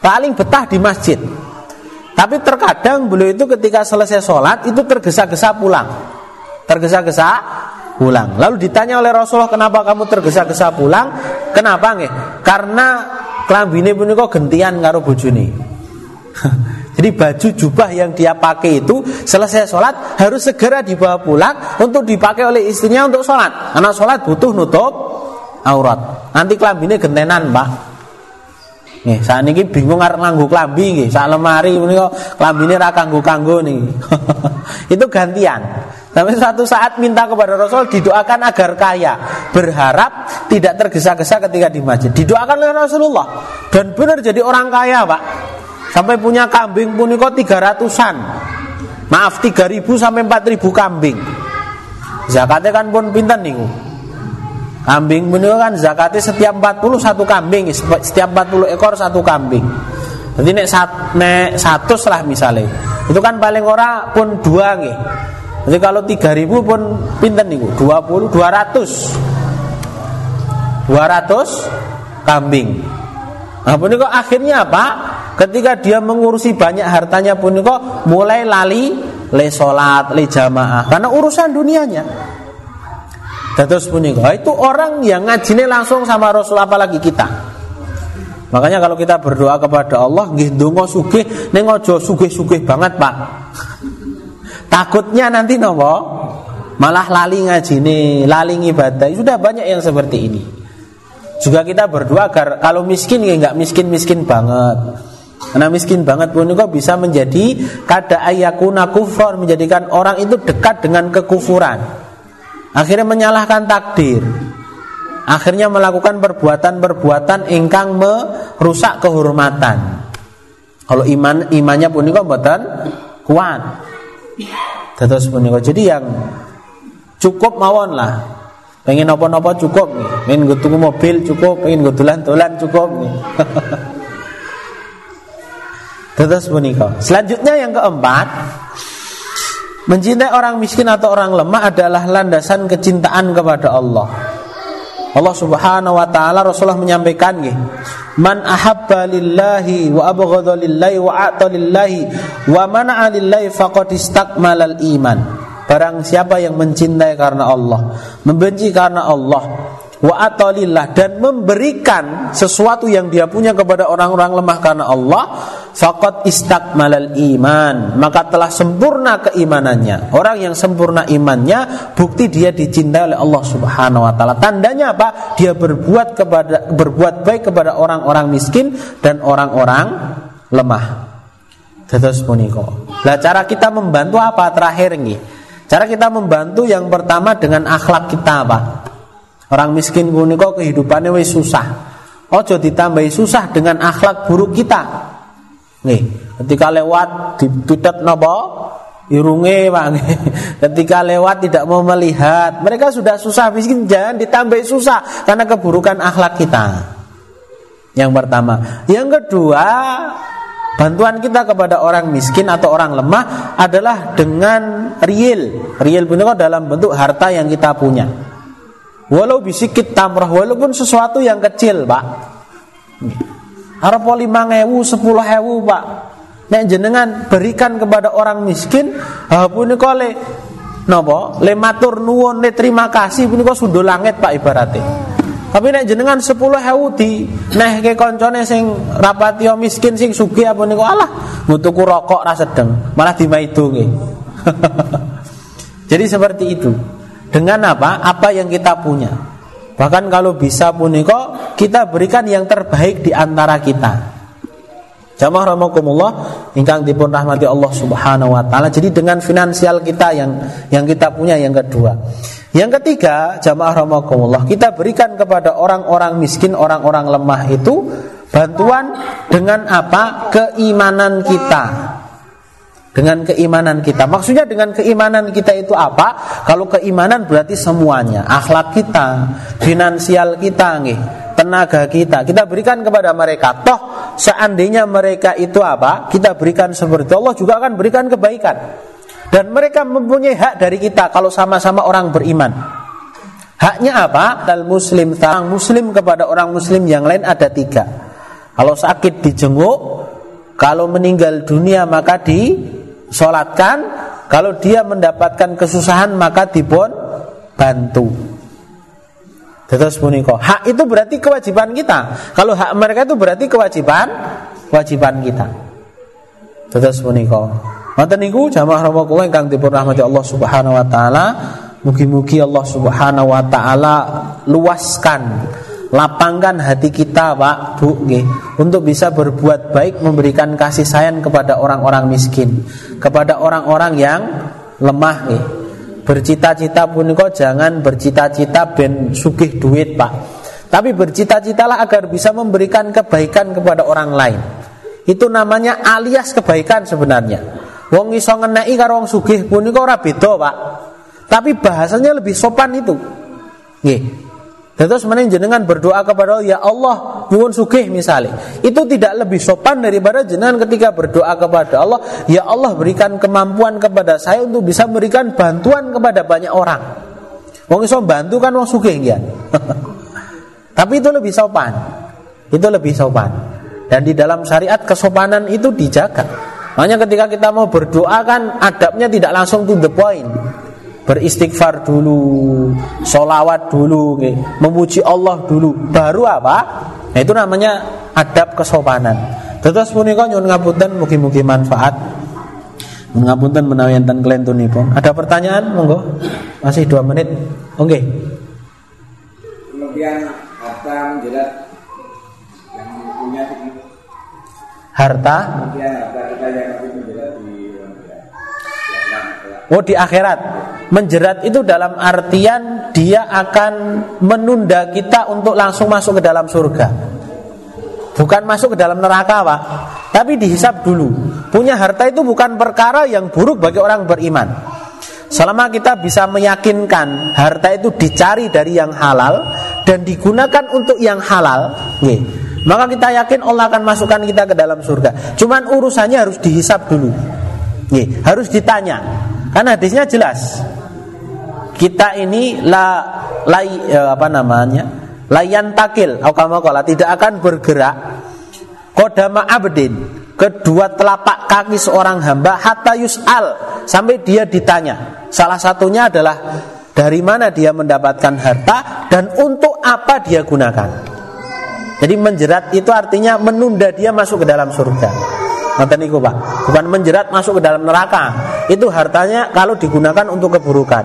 Paling betah di masjid. Tapi terkadang beliau itu ketika selesai sholat itu tergesa-gesa pulang. Tergesa-gesa pulang. Lalu ditanya oleh Rasulullah kenapa kamu tergesa-gesa pulang? Kenapa nggih? Karena klambine punika gentian karo bojone. Jadi baju jubah yang dia pakai itu selesai sholat harus segera dibawa pulang untuk dipakai oleh istrinya untuk sholat. Karena sholat butuh nutup aurat. Nanti klambine gentenan, Pak. Nih, saat ini bingung arep nganggo klambi nggih. Sak lemari menika klambine ra kanggo-kanggo nih. itu gantian. Tapi suatu saat minta kepada Rasul didoakan agar kaya, berharap tidak tergesa-gesa ketika di masjid. Didoakan oleh Rasulullah dan benar jadi orang kaya, Pak. Sampai punya kambing pun kok tiga ratusan. Maaf tiga ribu sampai empat ribu kambing. Zakatnya kan pun pinten nih. Kambing pun kan zakatnya setiap 40 satu kambing, setiap 40 ekor satu kambing. Jadi nek, sat, nek satu lah misalnya, itu kan paling ora pun dua nih jadi kalau 3000 pun pinten niku? 20 200 200 kambing. Nah, pun kok akhirnya apa? Ketika dia mengurusi banyak hartanya pun kok mulai lali le salat, le jamaah karena urusan dunianya. Terus punika itu orang yang ngajine langsung sama Rasul apalagi kita. Makanya kalau kita berdoa kepada Allah nggih ndonga sugih ning aja sugih-sugih banget, Pak. Takutnya nanti nopo malah lali ngaji nih, lali ibadah. Sudah banyak yang seperti ini. Juga kita berdoa agar kalau miskin ya nggak miskin miskin banget. Karena miskin banget pun kok bisa menjadi kada ayakuna kufur menjadikan orang itu dekat dengan kekufuran. Akhirnya menyalahkan takdir. Akhirnya melakukan perbuatan-perbuatan ingkang merusak kehormatan. Kalau iman imannya pun kok buatan kuat. Terus punika. Jadi yang cukup mawon lah. Pengen nopo-nopo cukup nih. Pengen gue tunggu mobil cukup, pengen gue tulan-tulan cukup nih. Terus punika. Selanjutnya yang keempat, mencintai orang miskin atau orang lemah adalah landasan kecintaan kepada Allah. Allah Subhanahu wa taala Rasulullah menyampaikan nih, Man ahabba lillahi wa abghadha lillahi wa a'ta lillahi wa mana'a lillahi faqad istakmalal iman. Barang siapa yang mencintai karena Allah, membenci karena Allah, wa atalillah dan memberikan sesuatu yang dia punya kepada orang-orang lemah karena Allah faqad istakmalal iman maka telah sempurna keimanannya. Orang yang sempurna imannya bukti dia dicintai oleh Allah Subhanahu wa taala. Tandanya apa? Dia berbuat kepada berbuat baik kepada orang-orang miskin dan orang-orang lemah. Terus puniko lah cara kita membantu apa? Terakhir nih cara kita membantu yang pertama dengan akhlak kita apa Orang miskin punika kehidupannya wis susah. Ojo ditambahi susah dengan akhlak buruk kita. Nih, ketika lewat ditutet nopo irunge Pak. Ketika lewat tidak mau melihat, mereka sudah susah miskin jangan ditambahi susah karena keburukan akhlak kita. Yang pertama, yang kedua, bantuan kita kepada orang miskin atau orang lemah adalah dengan real. Real punika dalam bentuk harta yang kita punya. Walau bisikit tamrah Walaupun sesuatu yang kecil pak. Harap lima ngewu sepuluh hewu pak. Nek jenengan berikan kepada orang miskin Pun kole Nopo le matur nuwun le terima kasih pun kok sudah langit pak ibaratnya tapi nek jenengan sepuluh hewu di neh ke koncone sing rapatio miskin sing sugi apa niku alah ngutuku rokok rasa sedeng malah dimaidungi. Jadi seperti itu dengan apa? Apa yang kita punya. Bahkan kalau bisa puniko kita berikan yang terbaik di antara kita. Jamaah rahimakumullah ingkang dipun rahmati Allah Subhanahu wa taala. Jadi dengan finansial kita yang yang kita punya yang kedua. Yang ketiga, jamaah rahimakumullah, kita berikan kepada orang-orang miskin, orang-orang lemah itu bantuan dengan apa? Keimanan kita dengan keimanan kita. Maksudnya dengan keimanan kita itu apa? Kalau keimanan berarti semuanya, akhlak kita, finansial kita nih, tenaga kita, kita berikan kepada mereka. Toh seandainya mereka itu apa? Kita berikan seperti Allah juga akan berikan kebaikan. Dan mereka mempunyai hak dari kita kalau sama-sama orang beriman. Haknya apa? Al muslim, orang muslim kepada orang muslim yang lain ada tiga. Kalau sakit dijenguk, kalau meninggal dunia maka disolatkan, kalau dia mendapatkan kesusahan maka dipun bantu. Terus punika. Hak itu berarti kewajiban kita. Kalau hak mereka itu berarti kewajiban kewajiban kita. Terus punika. Mata niku jamaah rawakullah ingkang dipun rahmati Allah Subhanahu wa taala. Mugi-mugi Allah Subhanahu wa taala luaskan lapangkan hati kita Pak Bu nggih untuk bisa berbuat baik memberikan kasih sayang kepada orang-orang miskin kepada orang-orang yang lemah nggih. Bercita-cita puniko jangan bercita-cita ben sugih duit pak. Tapi bercita-citalah agar bisa memberikan kebaikan kepada orang lain. Itu namanya alias kebaikan sebenarnya. Wong iso ngenai karo wong sugih puniko ora beda pak. Tapi bahasanya lebih sopan itu. Nggih Terus mana jenengan berdoa kepada Allah, ya Allah nyuwun sugih misalnya. Itu tidak lebih sopan daripada jenengan ketika berdoa kepada Allah, ya Allah berikan kemampuan kepada saya untuk bisa memberikan bantuan kepada banyak orang. Wong iso bantu kan wong sugih ya. Tapi itu lebih sopan. Itu lebih sopan. Dan di dalam syariat kesopanan itu dijaga. Makanya ketika kita mau berdoa kan adabnya tidak langsung to the point beristighfar dulu, solawat dulu, memuji Allah dulu, baru apa? Nah, itu namanya adab kesopanan. Terus punika nyuwun ngapunten mugi-mugi manfaat. Ngapunten menawi enten pun. Ada pertanyaan monggo? Masih dua menit. Oke. Okay. Kemudian harta menjelat yang punya harta kemudian harta kita yang menjelat di Oh di akhirat Menjerat itu dalam artian Dia akan menunda kita Untuk langsung masuk ke dalam surga. Bukan masuk ke dalam neraka Pak. Tapi dihisap dulu. Punya harta itu bukan perkara yang buruk Bagi orang beriman. Selama kita bisa meyakinkan Harta itu dicari dari yang halal Dan digunakan untuk yang halal nih, Maka kita yakin Allah akan masukkan kita ke dalam surga. Cuman urusannya harus dihisap dulu nih, Harus ditanya. Karena hadisnya jelas. Kita ini la, la ya, apa namanya? Layan takil, kalau tidak akan bergerak kodama abdin kedua telapak kaki seorang hamba hatta yus'al sampai dia ditanya. Salah satunya adalah dari mana dia mendapatkan harta dan untuk apa dia gunakan. Jadi menjerat itu artinya menunda dia masuk ke dalam surga. Ngoten niku, Pak. Bukan menjerat masuk ke dalam neraka. Itu hartanya kalau digunakan untuk keburukan,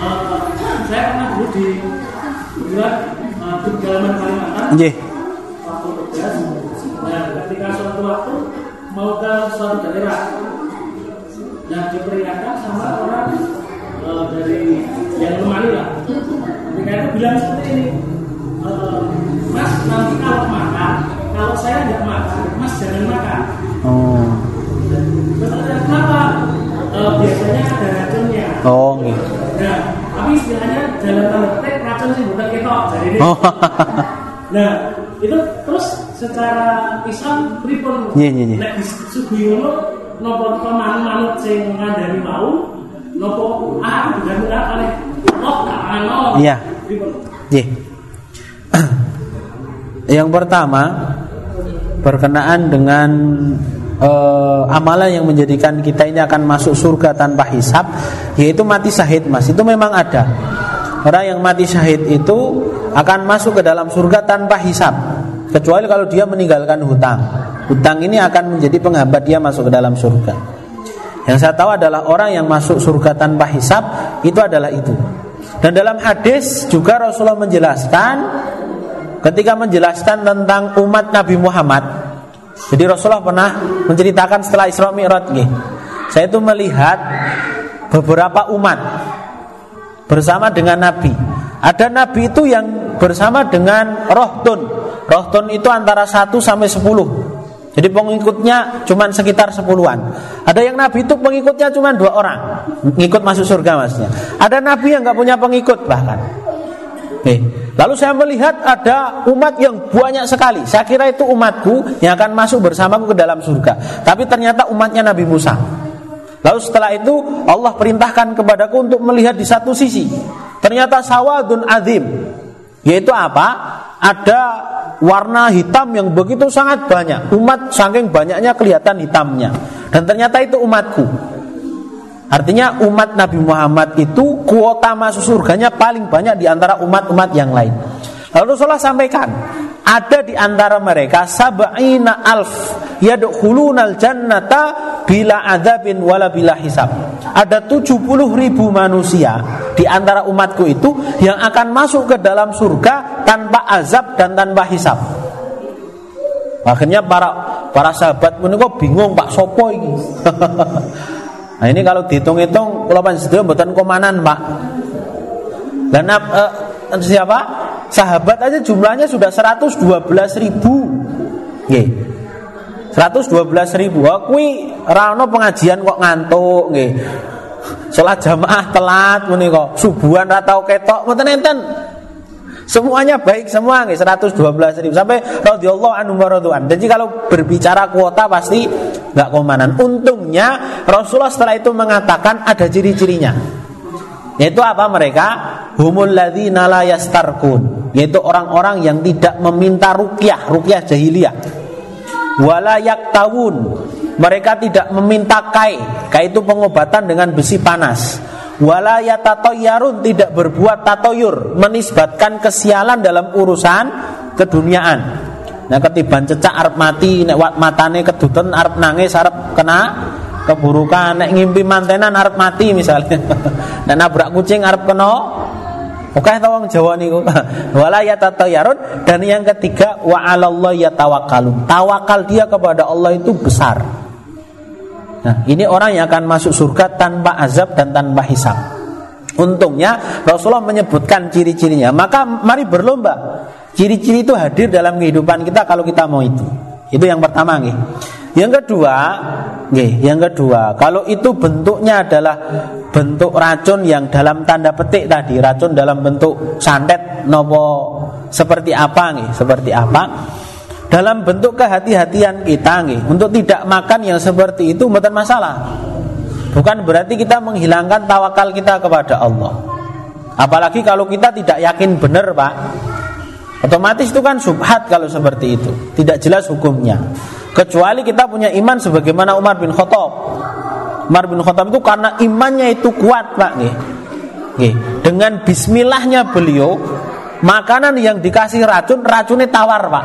uh, saya pernah dulu di bulan uh, di Kalimantan Kalimantan yeah. waktu tugas nah ketika suatu waktu mau ke suatu daerah dan diperingatkan sama orang uh, dari yang lemari lah ketika itu bilang seperti ini uh, mas nanti kalau makan kalau saya tidak makan mas jangan makan oh. kenapa uh, biasanya ada racunnya. Oh, gitu. Nah, tapi istilahnya dalam tanda petik racun sih bukan ketok jadi ini. Oh. nah, itu terus secara Islam pripun? Iya, iya, iya. Nek disuguhi ngono napa manut-manut sing ngandani mau napa ah dengan kali oh tak ano. Iya. Iya. Yang pertama berkenaan dengan uh, amalan yang menjadikan kita ini akan masuk surga tanpa hisap yaitu mati syahid mas. Itu memang ada. Orang yang mati syahid itu akan masuk ke dalam surga tanpa hisap kecuali kalau dia meninggalkan hutang. Hutang ini akan menjadi penghambat dia masuk ke dalam surga. Yang saya tahu adalah orang yang masuk surga tanpa hisap itu adalah itu. Dan dalam hadis juga Rasulullah menjelaskan ketika menjelaskan tentang umat Nabi Muhammad. Jadi Rasulullah pernah menceritakan setelah Isra Mi'raj. Saya itu melihat beberapa umat bersama dengan Nabi. Ada Nabi itu yang bersama dengan Rohtun. Rohtun itu antara 1 sampai 10. Jadi pengikutnya cuma sekitar sepuluhan. Ada yang Nabi itu pengikutnya cuma dua orang, ngikut masuk surga maksudnya. Ada Nabi yang nggak punya pengikut bahkan. Nih, lalu saya melihat ada umat yang banyak sekali. Saya kira itu umatku yang akan masuk bersamaku ke dalam surga. Tapi ternyata umatnya Nabi Musa. Lalu setelah itu Allah perintahkan kepadaku untuk melihat di satu sisi. Ternyata sawadun azim. Yaitu apa? Ada warna hitam yang begitu sangat banyak. Umat saking banyaknya kelihatan hitamnya. Dan ternyata itu umatku. Artinya umat Nabi Muhammad itu kuota masuk surganya paling banyak di antara umat-umat yang lain. Lalu Rasulullah sampaikan, ada di antara mereka sab'ina alf yadkhulunal jannata bila adabin wala bila hisab. Ada 70 ribu manusia di antara umatku itu yang akan masuk ke dalam surga tanpa azab dan tanpa hisab. Akhirnya para para sahabat kok bingung Pak Sopo. nah ini kalau dihitung-hitung kalau panjenengan mboten komanan Pak. Dan uh, siapa? sahabat aja jumlahnya sudah 112 ribu Nggih. 112 ribu Kui rano pengajian kok ngantuk nggih. Sholat jamaah telat kok subuhan ratau ketok mboten enten. Semuanya baik semua nih 112 ribu sampai radhiyallahu anhu. Jadi kalau berbicara kuota pasti nggak komanan. Untungnya Rasulullah setelah itu mengatakan ada ciri-cirinya. Yaitu apa mereka? Humul ladzina la yastarkun, yaitu orang-orang yang tidak meminta rukyah, rukyah jahiliyah. Wala yaktawun, mereka tidak meminta kai, kai itu pengobatan dengan besi panas. Wala yatatoyarun, tidak berbuat tatoyur, menisbatkan kesialan dalam urusan keduniaan. Nah ketiban cecak arep mati, nek matane keduten arep nangis arep kena keburukan nek ngimpi mantenan arep mati misalnya dan nabrak kucing arep kena Oke tawang Jawa niku. Wala yatatayarun dan yang ketiga wa 'alallahi yatawakkalun. Tawakal dia kepada Allah itu besar. Nah, ini orang yang akan masuk surga tanpa azab dan tanpa hisab. Untungnya Rasulullah menyebutkan ciri-cirinya. Maka mari berlomba. Ciri-ciri itu hadir dalam kehidupan kita kalau kita mau itu. Itu yang pertama nih. Yang kedua, nih, yang kedua, kalau itu bentuknya adalah bentuk racun yang dalam tanda petik tadi, racun dalam bentuk santet nopo seperti apa nih, seperti apa? Dalam bentuk kehati-hatian kita nih, untuk tidak makan yang seperti itu bukan masalah. Bukan berarti kita menghilangkan tawakal kita kepada Allah. Apalagi kalau kita tidak yakin benar, Pak. Otomatis itu kan subhat kalau seperti itu, tidak jelas hukumnya. Kecuali kita punya iman sebagaimana Umar bin Khattab. Umar bin Khattab itu karena imannya itu kuat, Pak, nggih. Nggih. Dengan bismillahnya beliau, makanan yang dikasih racun, racunnya tawar, Pak.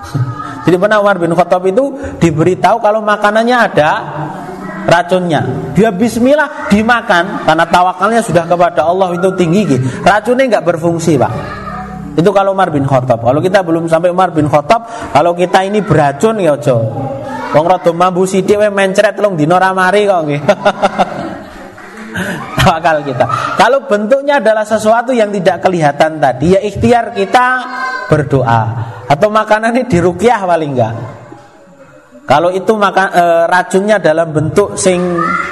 Jadi pernah Umar bin Khattab itu diberitahu kalau makanannya ada racunnya. Dia bismillah dimakan karena tawakalnya sudah kepada Allah itu tinggi, gitu. racunnya nggak berfungsi, Pak. Itu kalau Umar bin Khattab. Kalau kita belum sampai Umar bin Khattab, kalau kita ini beracun ya ojo. Wong rada mambu sithik we mencret telung dina mari kok nggih. Tawakal kita. Kalau bentuknya adalah sesuatu yang tidak kelihatan tadi, ya ikhtiar kita berdoa atau makanan ini dirukyah paling enggak. Kalau itu maka e, racunnya dalam bentuk sing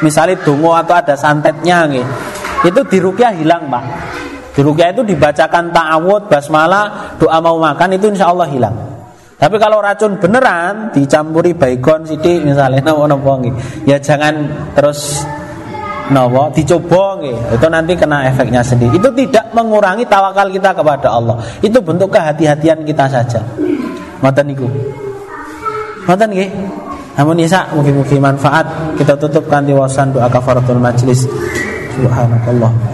misalnya dungo atau ada santetnya nih, itu dirukyah hilang, Pak. Di rukyah itu dibacakan ta'awud, basmalah, doa mau makan itu insya Allah hilang. Tapi kalau racun beneran dicampuri baygon sidik misalnya nopo nopo ya jangan terus nopo dicoba itu nanti kena efeknya sendiri. Itu tidak mengurangi tawakal kita kepada Allah. Itu bentuk kehati-hatian kita saja. Mata niku. Mata nggih. Namun Isa mungkin-mungkin manfaat kita tutup kanthi wasan doa kafaratul majlis. Subhanakallah.